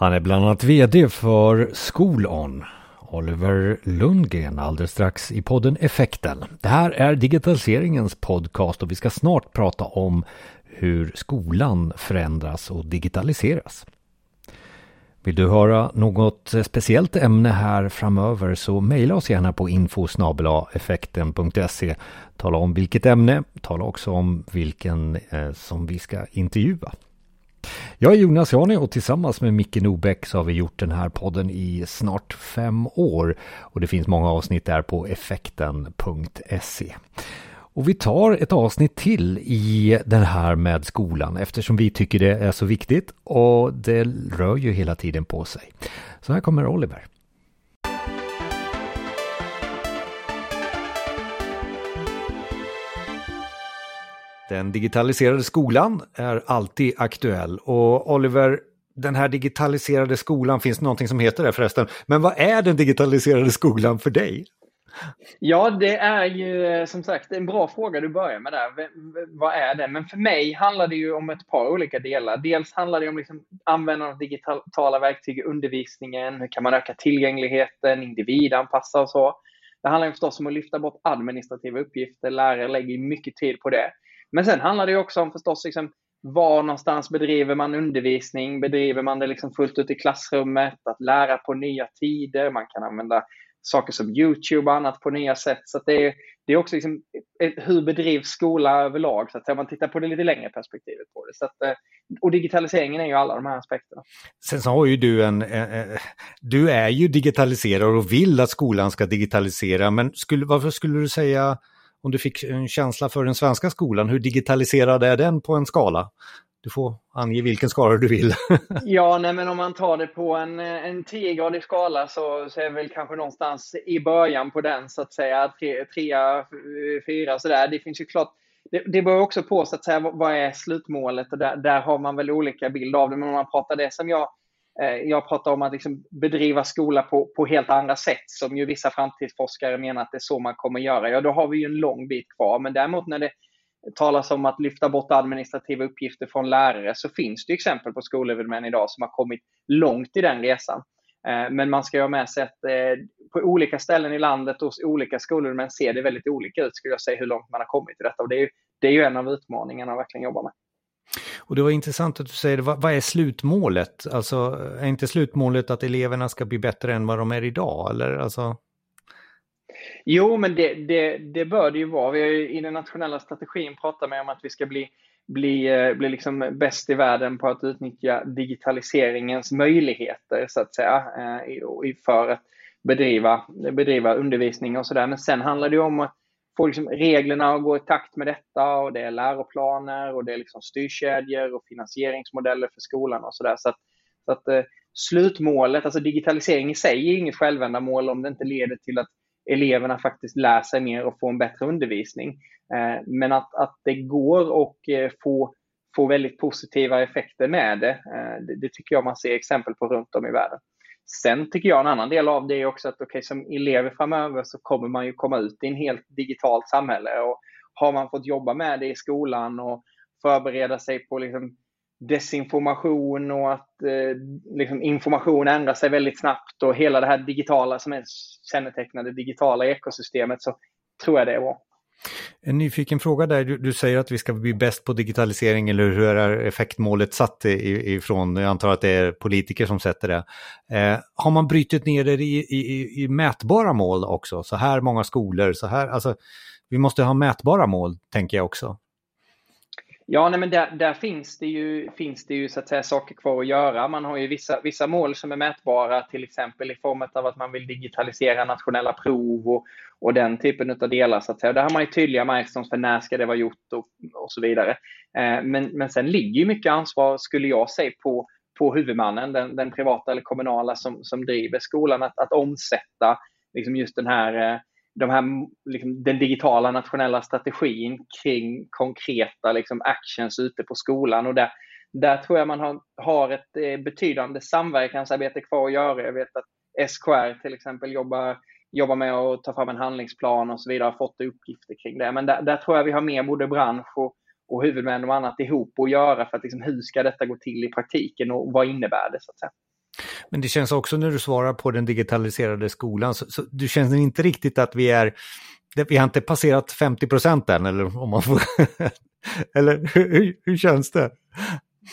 Han är bland annat VD för Skolon. Oliver Lundgren alldeles strax i podden Effekten. Det här är digitaliseringens podcast och vi ska snart prata om hur skolan förändras och digitaliseras. Vill du höra något speciellt ämne här framöver så mejla oss gärna på info effekten.se. Tala om vilket ämne, tala också om vilken eh, som vi ska intervjua. Jag är Jonas Jani och tillsammans med Micke Nobäck så har vi gjort den här podden i snart fem år och det finns många avsnitt där på effekten.se. Och vi tar ett avsnitt till i den här med skolan eftersom vi tycker det är så viktigt och det rör ju hela tiden på sig. Så här kommer Oliver. Den digitaliserade skolan är alltid aktuell och Oliver, den här digitaliserade skolan, finns det någonting som heter det förresten? Men vad är den digitaliserade skolan för dig? Ja, det är ju eh, som sagt en bra fråga du börjar med där. vad är det? Men för mig handlar det ju om ett par olika delar. Dels handlar det om liksom användandet av digitala verktyg i undervisningen. Hur kan man öka tillgängligheten, individanpassa och så. Det handlar ju förstås om att lyfta bort administrativa uppgifter. Lärare lägger mycket tid på det. Men sen handlar det också om förstås liksom, var någonstans bedriver man undervisning? Bedriver man det liksom fullt ut i klassrummet? Att lära på nya tider? Man kan använda saker som YouTube och annat på nya sätt. Så det, är, det är också liksom, eh, hur bedrivs skola överlag? Så att om man tittar på det lite längre perspektivet på det. Så att, eh, och digitaliseringen är ju alla de här aspekterna. Sen så har ju du en, eh, eh du är ju digitaliserad och vill att skolan ska digitalisera, men skulle, varför skulle du säga om du fick en känsla för den svenska skolan, hur digitaliserad är den på en skala? Du får ange vilken skala du vill. ja, nej, men om man tar det på en, en 10-gradig skala så, så är det väl kanske någonstans i början på den så att säga, tre, trea, fyra sådär. Det finns ju klart, det, det beror också på så att säga vad är slutmålet och där, där har man väl olika bild av det. Men om man pratar det som jag Eh, jag pratar om att liksom bedriva skola på, på helt andra sätt som ju vissa framtidsforskare menar att det är så man kommer göra. Ja, då har vi ju en lång bit kvar. Men däremot när det talas om att lyfta bort administrativa uppgifter från lärare så finns det exempel på skolhuvudmän idag som har kommit långt i den resan. Eh, men man ska ha med sig att eh, på olika ställen i landet hos olika skolhuvudmän ser det väldigt olika ut, skulle jag säga, hur långt man har kommit i detta. Och det är ju, det är ju en av utmaningarna att verkligen jobba med. Och det var intressant att du säger, vad, vad är slutmålet? Alltså, är inte slutmålet att eleverna ska bli bättre än vad de är idag? Eller alltså... Jo, men det, det, det bör det ju vara. Vi har ju i den nationella strategin pratat med om att vi ska bli, bli, eh, bli liksom bäst i världen på att utnyttja digitaliseringens möjligheter, så att säga, eh, för att bedriva, bedriva undervisning och sådär. Men sen handlar det ju om att få liksom reglerna att gå i takt med detta och det är läroplaner och det är liksom styrkedjor och finansieringsmodeller för skolan och sådär. Så att, så att eh, slutmålet, alltså digitalisering i sig är inget självändamål om det inte leder till att eleverna faktiskt lär sig mer och får en bättre undervisning. Eh, men att, att det går att eh, få, få väldigt positiva effekter med det, eh, det, det tycker jag man ser exempel på runt om i världen. Sen tycker jag en annan del av det är också att okay, som elever framöver så kommer man ju komma ut i en helt digitalt samhälle. Och har man fått jobba med det i skolan och förbereda sig på liksom desinformation och att eh, liksom information ändrar sig väldigt snabbt och hela det här digitala som är kännetecknade digitala ekosystemet så tror jag det är bra. En nyfiken fråga där, du, du, säger att vi ska bli bäst på digitalisering eller hur är effektmålet satt ifrån, jag antar att det är politiker som sätter det. Eh, har man brytit ner det i, i, i, mätbara mål också? Så här många skolor, så här, alltså vi måste ha mätbara mål tänker jag också. Ja, nej, men där, där, finns det ju, finns det ju så att säga, saker kvar att göra. Man har ju vissa, vissa mål som är mätbara, till exempel i form av att man vill digitalisera nationella prov och, och den typen av delar. Så att säga. Där har man ju tydliga milestones för när ska det vara gjort och, och så vidare. Eh, men, men sen ligger ju mycket ansvar, skulle jag säga, på, på huvudmannen, den, den privata eller kommunala som, som driver skolan, att, att omsätta liksom just den här eh, de här, liksom, den digitala nationella strategin kring konkreta liksom, actions ute på skolan. Och där, där tror jag man har, har ett eh, betydande samverkansarbete kvar att göra. Jag vet att SKR till exempel jobbar, jobbar med att ta fram en handlingsplan och så vidare, har fått uppgifter kring det. Men där, där tror jag vi har mer både bransch och, och huvudmän och annat ihop att göra för att liksom, hur ska detta gå till i praktiken och vad innebär det så att säga. Men det känns också när du svarar på den digitaliserade skolan, så, så du känner inte riktigt att vi är, vi har inte passerat 50 procent än, eller om man får, eller hur, hur känns det?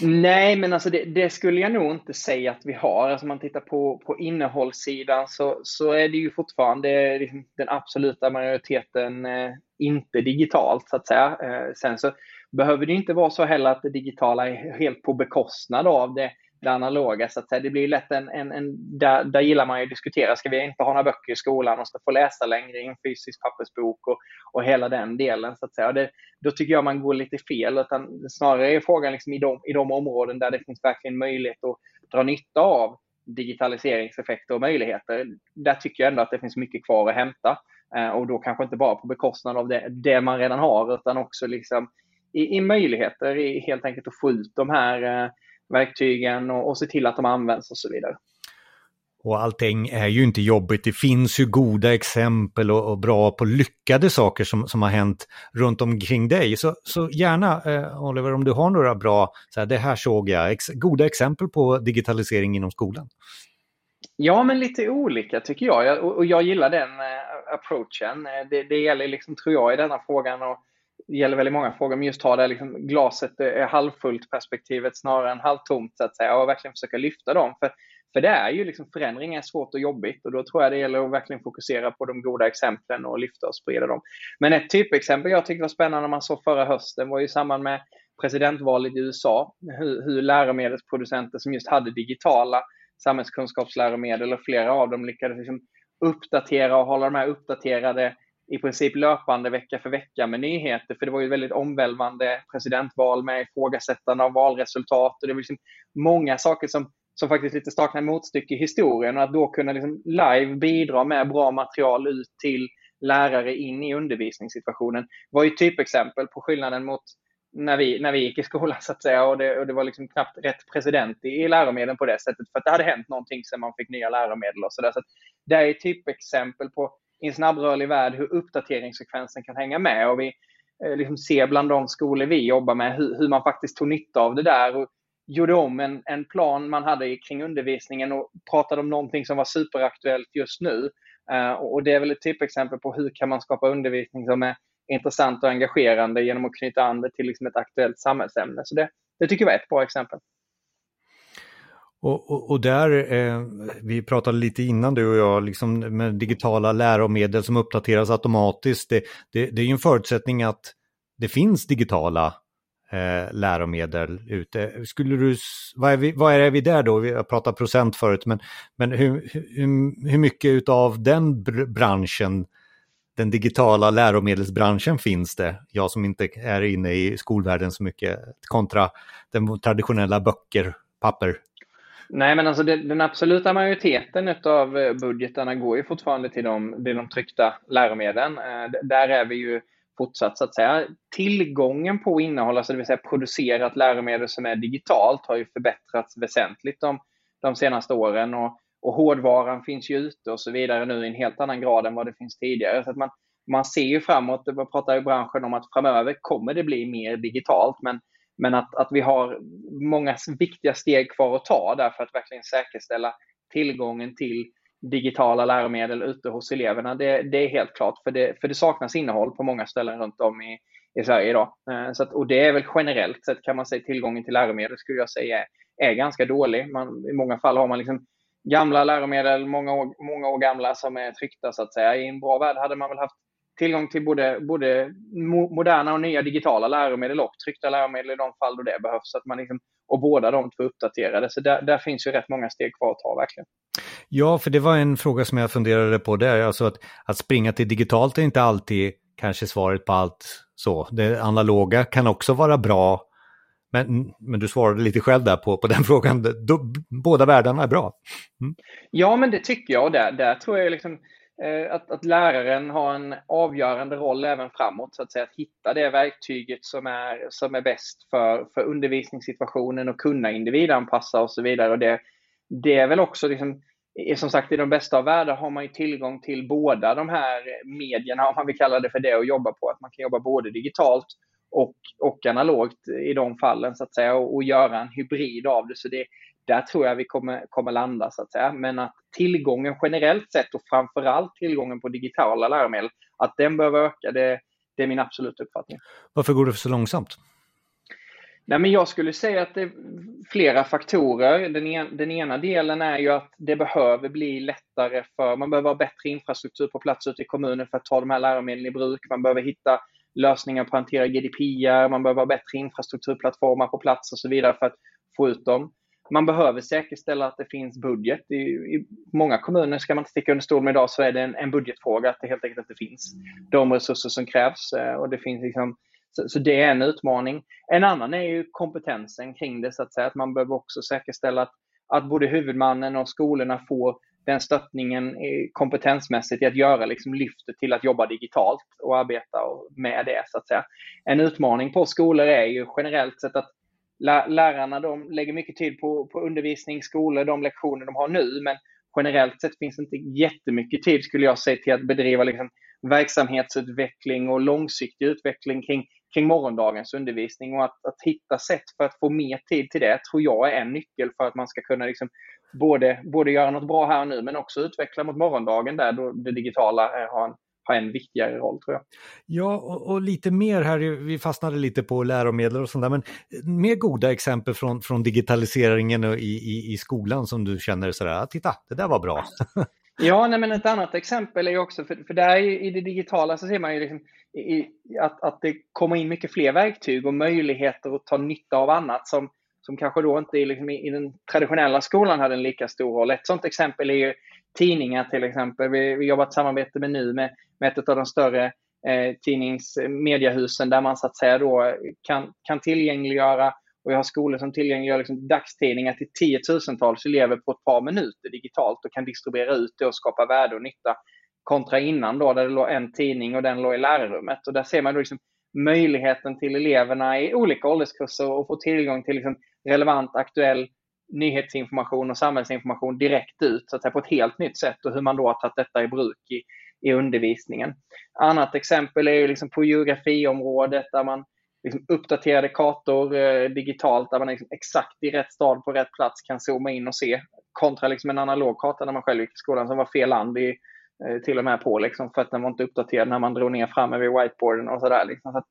Nej, men alltså det, det, skulle jag nog inte säga att vi har. Alltså om man tittar på, på innehållssidan så, så är det ju fortfarande liksom den absoluta majoriteten eh, inte digitalt, så att säga. Eh, sen så behöver det inte vara så heller att det digitala är helt på bekostnad av det det analoga. Så att säga. det blir lätt en, en, en där, där gillar man ju att diskutera. Ska vi inte ha några böcker i skolan och ska få läsa längre i en fysisk pappersbok och, och hela den delen. Så att säga. Det, då tycker jag man går lite fel. Utan snarare är frågan liksom i, de, i de områden där det finns verkligen möjlighet att dra nytta av digitaliseringseffekter och möjligheter. Där tycker jag ändå att det finns mycket kvar att hämta. Eh, och då kanske inte bara på bekostnad av det, det man redan har utan också liksom i, i möjligheter i helt enkelt att få ut de här eh, verktygen och, och se till att de används och så vidare. Och allting är ju inte jobbigt. Det finns ju goda exempel och, och, bra på lyckade saker som, som har hänt runt omkring dig. Så, så gärna, eh, Oliver, om du har några bra, så här, det här såg jag, ex, goda exempel på digitalisering inom skolan. Ja, men lite olika tycker jag. jag och, och jag gillar den eh, approachen. Eh, det, det gäller, liksom, tror jag, i denna frågan och det gäller väldigt många frågor, men just ha det liksom, glaset är halvfullt perspektivet snarare än halvtomt så att säga och verkligen försöka lyfta dem. För, för det är ju liksom förändring är svårt och jobbigt och då tror jag det gäller att verkligen fokusera på de goda exemplen och lyfta och sprida dem. Men ett typexempel jag tyckte var spännande man såg förra hösten var ju i samband med presidentvalet i USA, hur, hur läromedelsproducenter som just hade digitala samhällskunskapsläromedel och flera av dem lyckades liksom uppdatera och hålla de här uppdaterade i princip löpande vecka för vecka med nyheter, för det var ju väldigt omvälvande presidentval med ifrågasättande av valresultat och det var liksom många saker som, som faktiskt lite saknar motstycke i historien och att då kunna liksom live bidra med bra material ut till lärare in i undervisningssituationen var ju typexempel på skillnaden mot när vi, när vi gick i skolan så att säga och det, och det var liksom knappt rätt president i, i läromedlen på det sättet för att det hade hänt någonting sen man fick nya läromedel och sådär. Så, så det är typexempel på i en snabbrörlig värld hur uppdateringsfrekvensen kan hänga med. Och vi eh, liksom ser bland de skolor vi jobbar med hur, hur, man faktiskt tog nytta av det där och gjorde om en, en plan man hade kring undervisningen och pratade om någonting som var superaktuellt just nu. Uh, och det är väl ett typexempel på hur kan man skapa undervisning som är intressant och engagerande genom att knyta an det till liksom ett aktuellt samhällsämne. Så det, det tycker jag var ett bra exempel. Och, och, och, där, eh, vi pratade lite innan du och jag, liksom med digitala läromedel som uppdateras automatiskt. Det, det, det är ju en förutsättning att det finns digitala eh, läromedel ute. Skulle du, vad är, vi, vad är vi där då? Vi har pratat procent förut, men, men hur, hur, hur mycket av den branschen, den digitala läromedelsbranschen finns det? Jag som inte är inne i skolvärlden så mycket, kontra den traditionella böcker, papper. Nej, men alltså det, den absoluta majoriteten av eh, budgetarna går ju fortfarande till de, till de tryckta läromedlen. Eh, där är vi ju fortsatt så att säga. Tillgången på innehåll, alltså det vill säga producerat läromedel som är digitalt, har ju förbättrats väsentligt de, de senaste åren. Och, och hårdvaran finns ju ute och så vidare nu i en helt annan grad än vad det finns tidigare. Så att man, man ser ju framåt, man pratar i branschen om att framöver kommer det bli mer digitalt, men men att, att vi har många viktiga steg kvar att ta där för att verkligen säkerställa tillgången till digitala läromedel ute hos eleverna. Det, det, är helt klart, för det, för det saknas innehåll på många ställen runt om i, i Sverige idag. Eh, så att, och det är väl generellt sett kan man säga tillgången till läromedel skulle jag säga är, är ganska dålig. Man, I många fall har man liksom gamla läromedel, många år, många år gamla som är tryckta så att säga. I en bra värld hade man väl haft tillgång till både, både moderna och nya digitala läromedel och tryckta läromedel i de fall då det behövs. Så att man liksom, och båda de två uppdaterade. Så där, där finns ju rätt många steg kvar att ta verkligen. Ja, för det var en fråga som jag funderade på där. Alltså att, att springa till digitalt är inte alltid kanske svaret på allt så. Det analoga kan också vara bra. Men, men du svarade lite själv där på, på den frågan. Då, båda världarna är bra. Mm. Ja, men det tycker jag. Där, där tror jag liksom Eh, att, att läraren har en avgörande roll även framåt, så att säga, att hitta det verktyget som är, som är bäst för, för undervisningssituationen och kunna individanpassa och så vidare. Och det, det är väl också liksom, som sagt, i de bästa av världar har man ju tillgång till båda de här medierna, om man vill kalla det för det, och jobba på. Att man kan jobba både digitalt och, och analogt i de fallen, så att säga, och, och göra en hybrid av det. Så det, där tror jag vi kommer, kommer landa så att säga. Men att tillgången generellt sett och framförallt tillgången på digitala läromedel, att den behöver öka, det, det är min absoluta uppfattning. Varför går det så långsamt? Nej, men jag skulle säga att det är flera faktorer. Den, en, den ena delen är ju att det behöver bli lättare för, man behöver ha bättre infrastruktur på plats ute i kommunen för att ta de här läromedlen i bruk. Man behöver hitta lösningar på att hantera GDPR, man behöver ha bättre infrastrukturplattformar på plats och så vidare för att få ut dem. Man behöver säkerställa att det finns budget. I, i många kommuner, ska man inte sticka under stol med idag, så är det en, en budgetfråga att det helt enkelt inte finns de resurser som krävs. Eh, och det finns liksom, så, så, det är en utmaning. En annan är ju kompetensen kring det, så att säga. Att man behöver också säkerställa att, att både huvudmannen och skolorna får den stöttningen eh, kompetensmässigt i att göra liksom lyftet till att jobba digitalt och arbeta med det. så att säga. En utmaning på skolor är ju generellt sett att lärarna de lägger mycket tid på, på undervisning, skolor, de lektioner de har nu, men generellt sett finns inte jättemycket tid skulle jag säga till att bedriva liksom, verksamhetsutveckling och långsiktig utveckling kring, kring morgondagens undervisning. Och att, att hitta sätt för att få mer tid till det tror jag är en nyckel för att man ska kunna liksom både, både göra något bra här och nu men också utveckla mot morgondagen där då det digitala eh, har en, har en viktigare roll tror jag. Ja, och, och, lite mer här, vi fastnade lite på läromedel och sånt där, men mer goda exempel från, från digitaliseringen i, i, i skolan som du känner sådär, titta, det där var bra. Ja, nej, men ett annat exempel är ju också, för, för där i det digitala så ser man ju liksom, i, att, att det kommer in mycket fler verktyg och möjligheter att ta nytta av annat som, som kanske då inte liksom, i, i den traditionella skolan hade en lika stor roll. Ett sådant exempel är ju tidningar till exempel. Vi, vi jobbar ett samarbete med nu med, med ett av de större eh, tidningsmediahusen eh, där man så att säga då kan, kan tillgängliggöra och jag har skolor som tillgängliggör liksom dagstidningar till tiotusentals elever på ett par minuter digitalt och kan distribuera ut det och skapa värde och nytta. Kontra innan då, där det låg en tidning och den låg i lärarrummet. Och där ser man då liksom möjligheten till eleverna i olika ålderskurser att få tillgång till liksom relevant, aktuell nyhetsinformation och samhällsinformation direkt ut så att säga, på ett helt nytt sätt och hur man då har tagit detta i bruk i, i undervisningen. Annat exempel är ju liksom på geografiområdet där man liksom uppdaterade kartor eh, digitalt där man liksom exakt i rätt stad på rätt plats kan zooma in och se kontra liksom en analog karta när man själv gick i skolan som var fel land i, eh, till och med på liksom, för att den var inte uppdaterad när man drog ner framme vid whiteboarden och sådär. Liksom. Så att,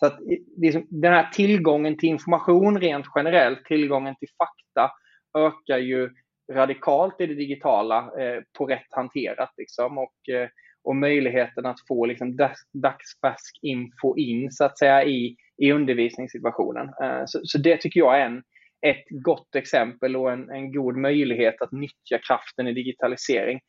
så att liksom, den här tillgången till information rent generellt, tillgången till fakta ökar ju radikalt i det digitala eh, på rätt hanterat. Liksom. Och, eh, och möjligheten att få liksom, dagsfärsk info in så att säga i i undervisningssituationen. Eh, så, så, det tycker jag är en, ett gott exempel och en, en god möjlighet att nyttja kraften i digitalisering.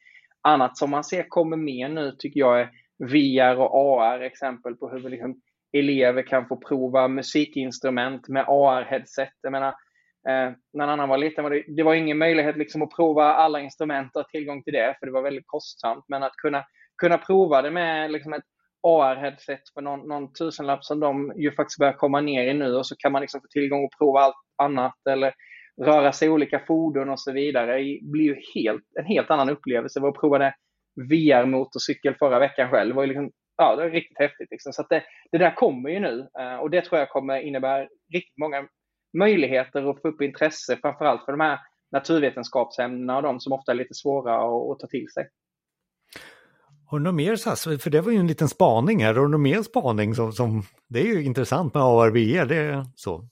Annat som man ser kommer mer nu tycker jag är VR och AR, exempel på hur liksom elever kan få prova musikinstrument med AR-headset. Jag menar, eh, när en annan var liten var det, det var ingen möjlighet liksom att prova alla instrument och ha tillgång till det, för det var väldigt kostsamt. Men att kunna, kunna prova det med liksom ett AR-headset för någon, någon tusenlapp som de ju faktiskt börjar komma ner i nu och så kan man liksom få tillgång och prova allt annat eller röra sig i olika fordon och så vidare. Det blir ju helt, en helt annan upplevelse. Jag provade VR-motorcykel förra veckan själv. Det var liksom, ja, det är riktigt häftigt. Liksom. Så det, det där kommer ju nu eh, och det tror jag kommer innebära riktigt många möjligheter att få upp intresse, framförallt för de här naturvetenskapsämnena och de som ofta är lite svåra att, att ta till sig. Har du något mer SAS? För det var ju en liten spaning här. Har du någon mer spaning som, som det är ju intressant med AR det är så.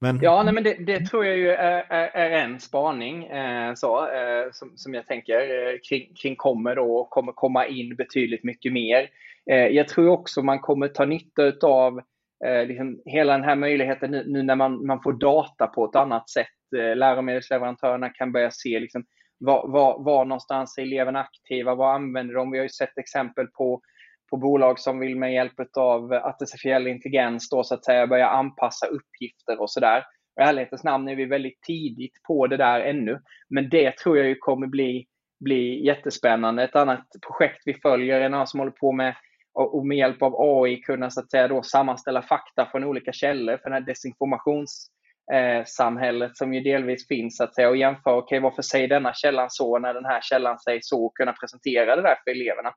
Men... Ja, nej, men det, det, tror jag ju är, är, är en spaning eh, så, eh, som, som jag tänker eh, kring, kring kommer då och kommer komma in betydligt mycket mer. Eh, jag tror också man kommer ta nytta av eh, liksom hela den här möjligheten nu, nu, när man, man får data på ett annat sätt. Eh, läromedelsleverantörerna kan börja se liksom, var, var, var någonstans är eleverna aktiva? Vad använder de? Vi har ju sett exempel på, på bolag som vill med hjälp av artificiell intelligens då så att säga börja anpassa uppgifter och sådär. I ärlighetens namn är vi väldigt tidigt på det där ännu. Men det tror jag ju kommer bli, bli jättespännande. Ett annat projekt vi följer är några som håller på med och med hjälp av AI kunna så att säga då sammanställa fakta från olika källor för det här desinformations eh, samhället som ju delvis finns att säga och jämföra, okej okay, varför säger denna källan så när den här källan säger så och kunna presentera det där för eleverna.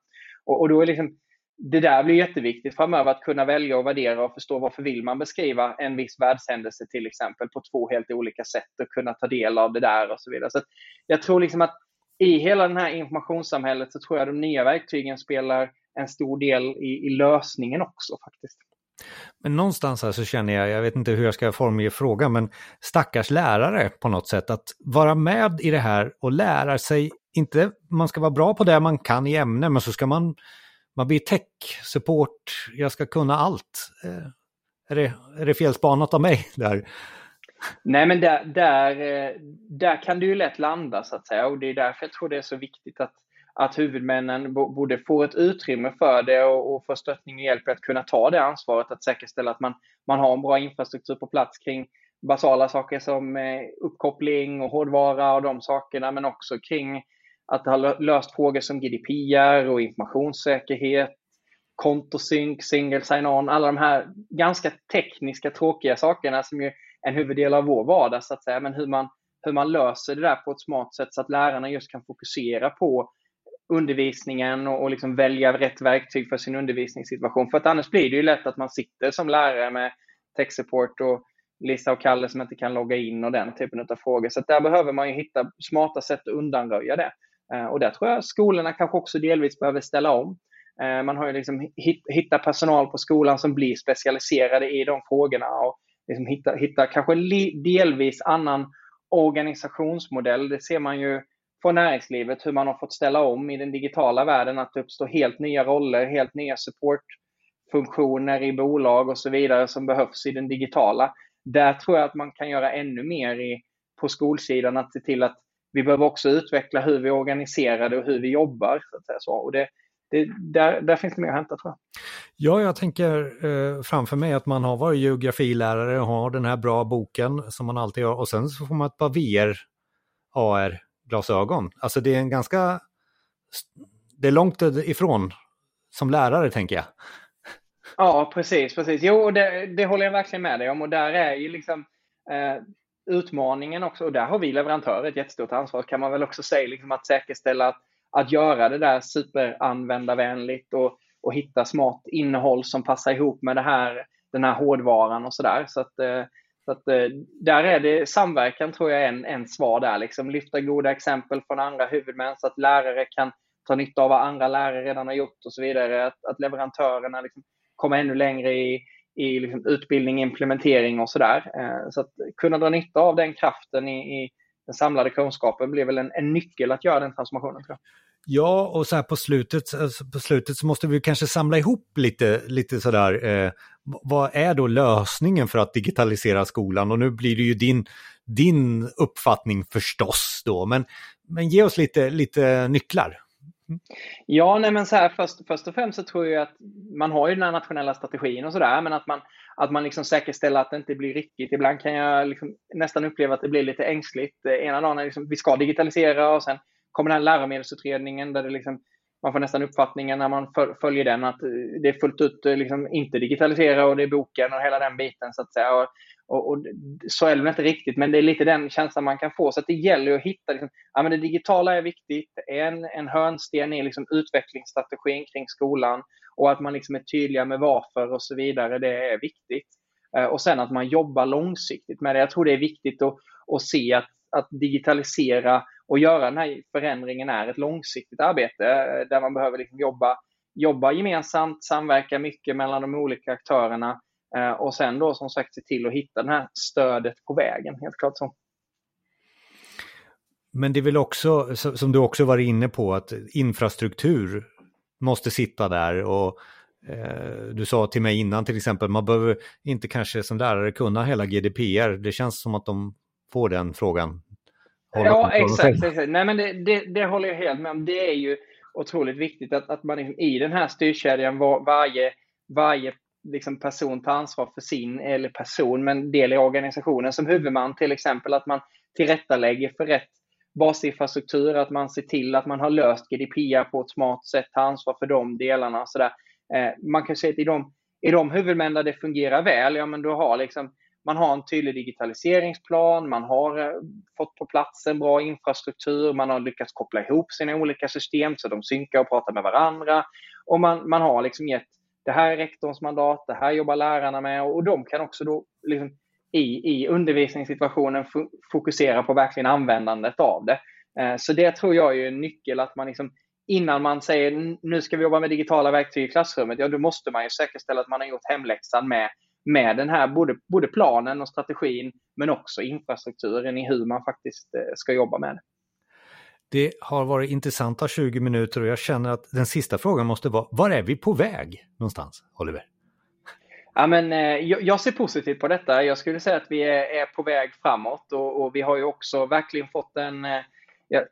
Och, och då är liksom det där blir jätteviktigt framöver att kunna välja och värdera och förstå varför vill man beskriva en viss världshändelse till exempel på två helt olika sätt och kunna ta del av det där och så vidare. Så jag tror liksom att i hela det här informationssamhället så tror jag de nya verktygen spelar en stor del i, i lösningen också faktiskt. Men någonstans här så känner jag, jag vet inte hur jag ska formge frågan, men stackars lärare på något sätt, att vara med i det här och lära sig, inte man ska vara bra på det man kan i ämne, men så ska man, man blir tech-support, jag ska kunna allt. Eh, är det, är det felspanat av mig där? Nej, men där, där, eh, där kan du ju lätt landa så att säga och det är därför jag tror det är så viktigt att att huvudmännen borde få ett utrymme för det och, och få stöttning och hjälp att kunna ta det ansvaret att säkerställa att man, man har en bra infrastruktur på plats kring basala saker som eh, uppkoppling och hårdvara och de sakerna, men också kring att det har löst frågor som GDPR och informationssäkerhet, kontosynk, single sign-on, alla de här ganska tekniska tråkiga sakerna som ju är en huvuddel av vår vardag så att säga, men hur man, hur man löser det där på ett smart sätt så att lärarna just kan fokusera på undervisningen och, och liksom välja rätt verktyg för sin undervisningssituation. För att annars blir det ju lätt att man sitter som lärare med tech support och Lisa och Kalle som inte kan logga in och den typen av frågor. Så där behöver man ju hitta smarta sätt att undanröja det. Eh, och där tror jag skolorna kanske också delvis behöver ställa om. Eh, man har ju liksom hittat personal på skolan som blir specialiserade i de frågorna och liksom hitta, hitta kanske delvis annan organisationsmodell. Det ser man ju från näringslivet, hur man har fått ställa om i den digitala världen, att det uppstår helt nya roller, helt nya supportfunktioner i bolag och så vidare som behövs i den digitala. Där tror jag att man kan göra ännu mer i, på skolsidan, att se till att vi behöver också utveckla hur vi organiserar det och hur vi jobbar. Så att säga så. Och det, det, där, där finns det mer att hämta tror jag. Ja, jag tänker eh, framför mig att man har varit geografilärare och har den här bra boken som man alltid har och sen så får man ett par VR, AR glasögon. Alltså det är en ganska... Det är långt ifrån som lärare tänker jag. Ja, precis. precis. Jo, det, det håller jag verkligen med dig om och där är ju liksom eh, utmaningen också, och där har vi leverantörer ett jättestort ansvar, kan man väl också säga, liksom att säkerställa att, att göra det där superanvändarvänligt och, och hitta smart innehåll som passar ihop med det här, den här hårdvaran och sådär. Så att eh, så att, eh, där är det samverkan tror jag är en, en svar där. Liksom lyfta goda exempel från andra huvudmän så att lärare kan ta nytta av vad andra lärare redan har gjort och så vidare. Att, att leverantörerna liksom kommer ännu längre i, i liksom utbildning, implementering och sådär. Eh, så att kunna dra nytta av den kraften i, i den samlade kunskapen blir väl en, en nyckel att göra den transformationen. Tror jag. Ja, och så här på slutet, alltså på slutet så måste vi kanske samla ihop lite, lite sådär, eh, vad är då lösningen för att digitalisera skolan? Och nu blir det ju din, din uppfattning förstås då, men, men ge oss lite, lite nycklar. Mm. Ja, nej men så här, först, först och främst så tror jag att man har ju den här nationella strategin och sådär, men att man, att man liksom säkerställer att det inte blir ryckigt. Ibland kan jag liksom nästan uppleva att det blir lite ängsligt. Eh, ena dagen är liksom, vi ska digitalisera och sen kommer den här läromedelsutredningen där det liksom, man får nästan uppfattningen när man följer den att eh, det är fullt ut eh, liksom inte digitalisera och det är boken och hela den biten så att säga. Och, och, och så är det inte riktigt, men det är lite den känslan man kan få. Så att det gäller att hitta, liksom, ja men det digitala är viktigt, en, en hörnsten i liksom utvecklingsstrategin kring skolan och att man liksom är tydliga med varför och så vidare, det är viktigt. Eh, och sen att man jobbar långsiktigt med det. Jag tror det är viktigt att, att se att, att digitalisera och göra den här förändringen är ett långsiktigt arbete eh, där man behöver liksom jobba, jobba gemensamt, samverka mycket mellan de olika aktörerna och sen då som sagt se till att hitta det här stödet på vägen, helt klart så. Men det är väl också, som du också var inne på, att infrastruktur måste sitta där och eh, du sa till mig innan till exempel, man behöver inte kanske som lärare kunna hela GDPR. Det känns som att de får den frågan Ja, exakt. exakt. Nej, men det, det, det, håller jag helt med om. Det är ju otroligt viktigt att, att man i den här styrkedjan, var, varje, varje liksom person tar ansvar för sin, eller person, men del i organisationen. Som huvudman till exempel, att man tillrättalägger för rätt basinfrastruktur, att man ser till att man har löst GDPR på ett smart sätt, tar ansvar för de delarna. Så där. Eh, man kan säga att i de, i de huvudmän där det fungerar väl, ja men då har liksom man har en tydlig digitaliseringsplan, man har eh, fått på plats en bra infrastruktur, man har lyckats koppla ihop sina olika system så de synkar och pratar med varandra. Och man, man har liksom gett, det här är rektorns mandat, det här jobbar lärarna med och, och de kan också då liksom i, i undervisningssituationen fokusera på verkligen användandet av det. Eh, så det tror jag är en nyckel att man liksom innan man säger nu ska vi jobba med digitala verktyg i klassrummet, ja då måste man ju säkerställa att man har gjort hemläxan med, med den här både, både planen och strategin men också infrastrukturen i hur man faktiskt eh, ska jobba med det. Det har varit intressanta 20 minuter och jag känner att den sista frågan måste vara, var är vi på väg någonstans, Oliver? Ja, men, eh, jag, ser positivt på detta. Jag skulle säga att vi är, på väg framåt och, och, vi har ju också verkligen fått en, eh, ja,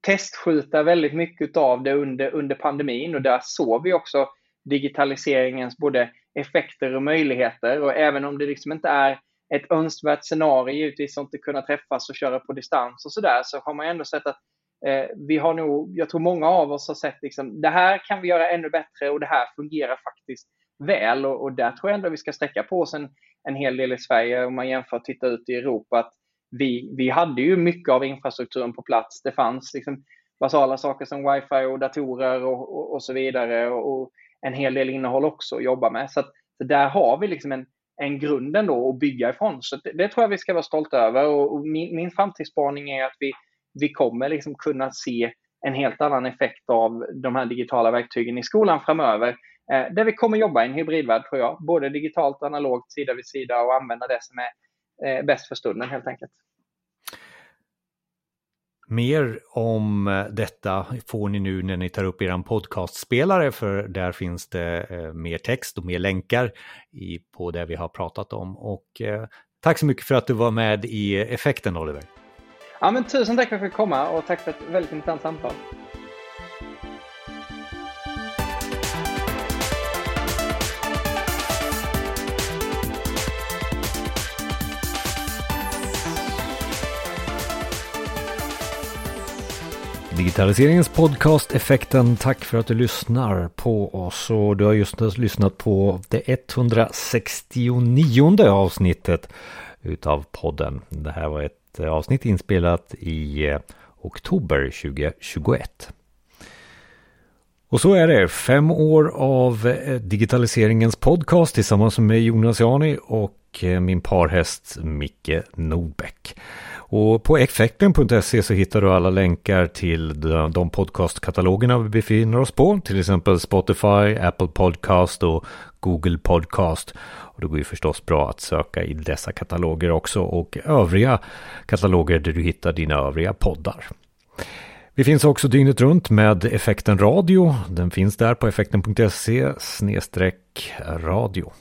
testskjuta väldigt mycket av det under, under pandemin och där såg vi också digitaliseringens både effekter och möjligheter och även om det liksom inte är ett önskvärt scenario givetvis att inte kunna träffas och köra på distans och sådär så har man ändå sett att Eh, vi har nog, jag tror många av oss har sett liksom det här kan vi göra ännu bättre och det här fungerar faktiskt väl och, och där tror jag ändå vi ska sträcka på oss en, en hel del i Sverige om man jämför och tittar ut i Europa. Att vi, vi hade ju mycket av infrastrukturen på plats. Det fanns liksom basala saker som wifi och datorer och, och, och så vidare och, och, en hel del innehåll också att jobba med. Så, att, så där har vi liksom en, en grund ändå att bygga ifrån. Så det, det tror jag vi ska vara stolta över och, min, min framtidsspaning är att vi, vi kommer liksom kunna se en helt annan effekt av de här digitala verktygen i skolan framöver Eh, där vi kommer jobba i en hybridvärld tror jag, både digitalt och analogt sida vid sida och använda det som är eh, bäst för stunden helt enkelt. Mer om detta får ni nu när ni tar upp er podcastspelare för där finns det eh, mer text och mer länkar på det vi har pratat om. Och eh, tack så mycket för att du var med i effekten Oliver. Ja, men tusen tack för att jag fick komma och tack för ett väldigt intressant samtal. Digitaliseringens podcast Effekten. Tack för att du lyssnar på oss och du har just lyssnat på det 169 avsnittet utav podden. Det här var ett avsnitt inspelat i eh, oktober 2021. Och så är det, fem år av eh, digitaliseringens podcast tillsammans med Jonas Jani och eh, min parhäst Micke Nordbäck. Och på effekten.se så hittar du alla länkar till de podcastkatalogerna vi befinner oss på. Till exempel Spotify, Apple Podcast och Google Podcast. Och det går ju förstås bra att söka i dessa kataloger också och övriga kataloger där du hittar dina övriga poddar. Vi finns också dygnet runt med Effekten Radio. Den finns där på effekten.se radio.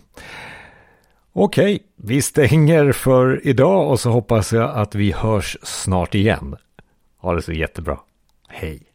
Okej, vi stänger för idag och så hoppas jag att vi hörs snart igen. Ha det så jättebra. Hej!